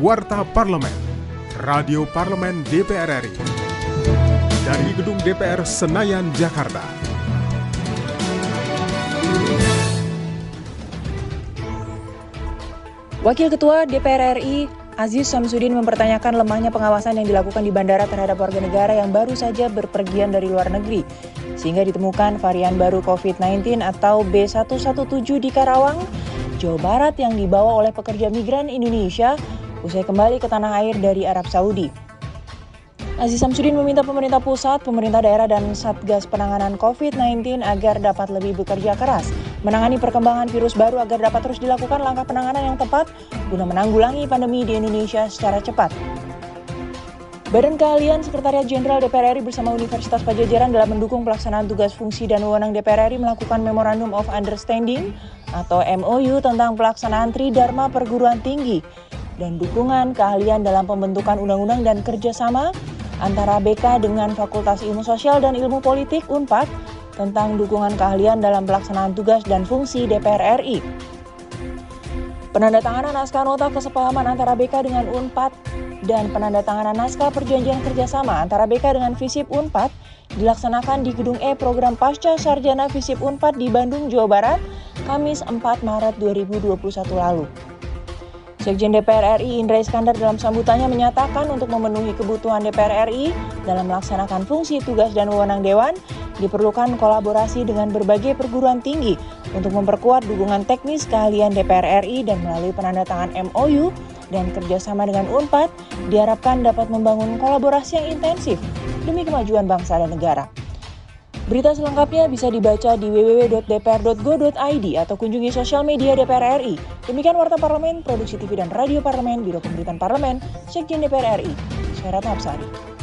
Warta Parlemen, Radio Parlemen DPR RI. Dari Gedung DPR Senayan, Jakarta. Wakil Ketua DPR RI Aziz Samsudin mempertanyakan lemahnya pengawasan yang dilakukan di bandara terhadap warga negara yang baru saja berpergian dari luar negeri, sehingga ditemukan varian baru COVID-19 atau B117 di Karawang, Jawa Barat yang dibawa oleh pekerja migran Indonesia usai kembali ke tanah air dari Arab Saudi. Aziz Samsudin meminta pemerintah pusat, pemerintah daerah, dan Satgas Penanganan COVID-19 agar dapat lebih bekerja keras menangani perkembangan virus baru agar dapat terus dilakukan langkah penanganan yang tepat guna menanggulangi pandemi di Indonesia secara cepat. Badan Keahlian Sekretariat Jenderal DPR RI bersama Universitas Pajajaran dalam mendukung pelaksanaan tugas fungsi dan wewenang DPR RI melakukan Memorandum of Understanding atau MOU tentang pelaksanaan Tridharma Perguruan Tinggi dan dukungan keahlian dalam pembentukan undang-undang dan kerjasama antara BK dengan Fakultas Ilmu Sosial dan Ilmu Politik UNPAD tentang dukungan keahlian dalam pelaksanaan tugas dan fungsi DPR RI. Penandatanganan naskah nota kesepahaman antara BK dengan UNPAD dan penandatanganan naskah perjanjian kerjasama antara BK dengan FISIP UNPAD dilaksanakan di Gedung E Program Pasca Sarjana FISIP UNPAD di Bandung, Jawa Barat, Kamis 4 Maret 2021 lalu. Sekjen DPR RI Indra Iskandar dalam sambutannya menyatakan untuk memenuhi kebutuhan DPR RI dalam melaksanakan fungsi tugas dan wewenang Dewan, diperlukan kolaborasi dengan berbagai perguruan tinggi untuk memperkuat dukungan teknis keahlian DPR RI dan melalui penandatangan MOU dan kerjasama dengan UNPAD diharapkan dapat membangun kolaborasi yang intensif demi kemajuan bangsa dan negara. Berita selengkapnya bisa dibaca di www.dpr.go.id atau kunjungi sosial media DPR RI. Demikian Warta Parlemen, Produksi TV dan Radio Parlemen, Biro Pemberitaan Parlemen, Sekjen DPR RI. Saya Ratna Absari.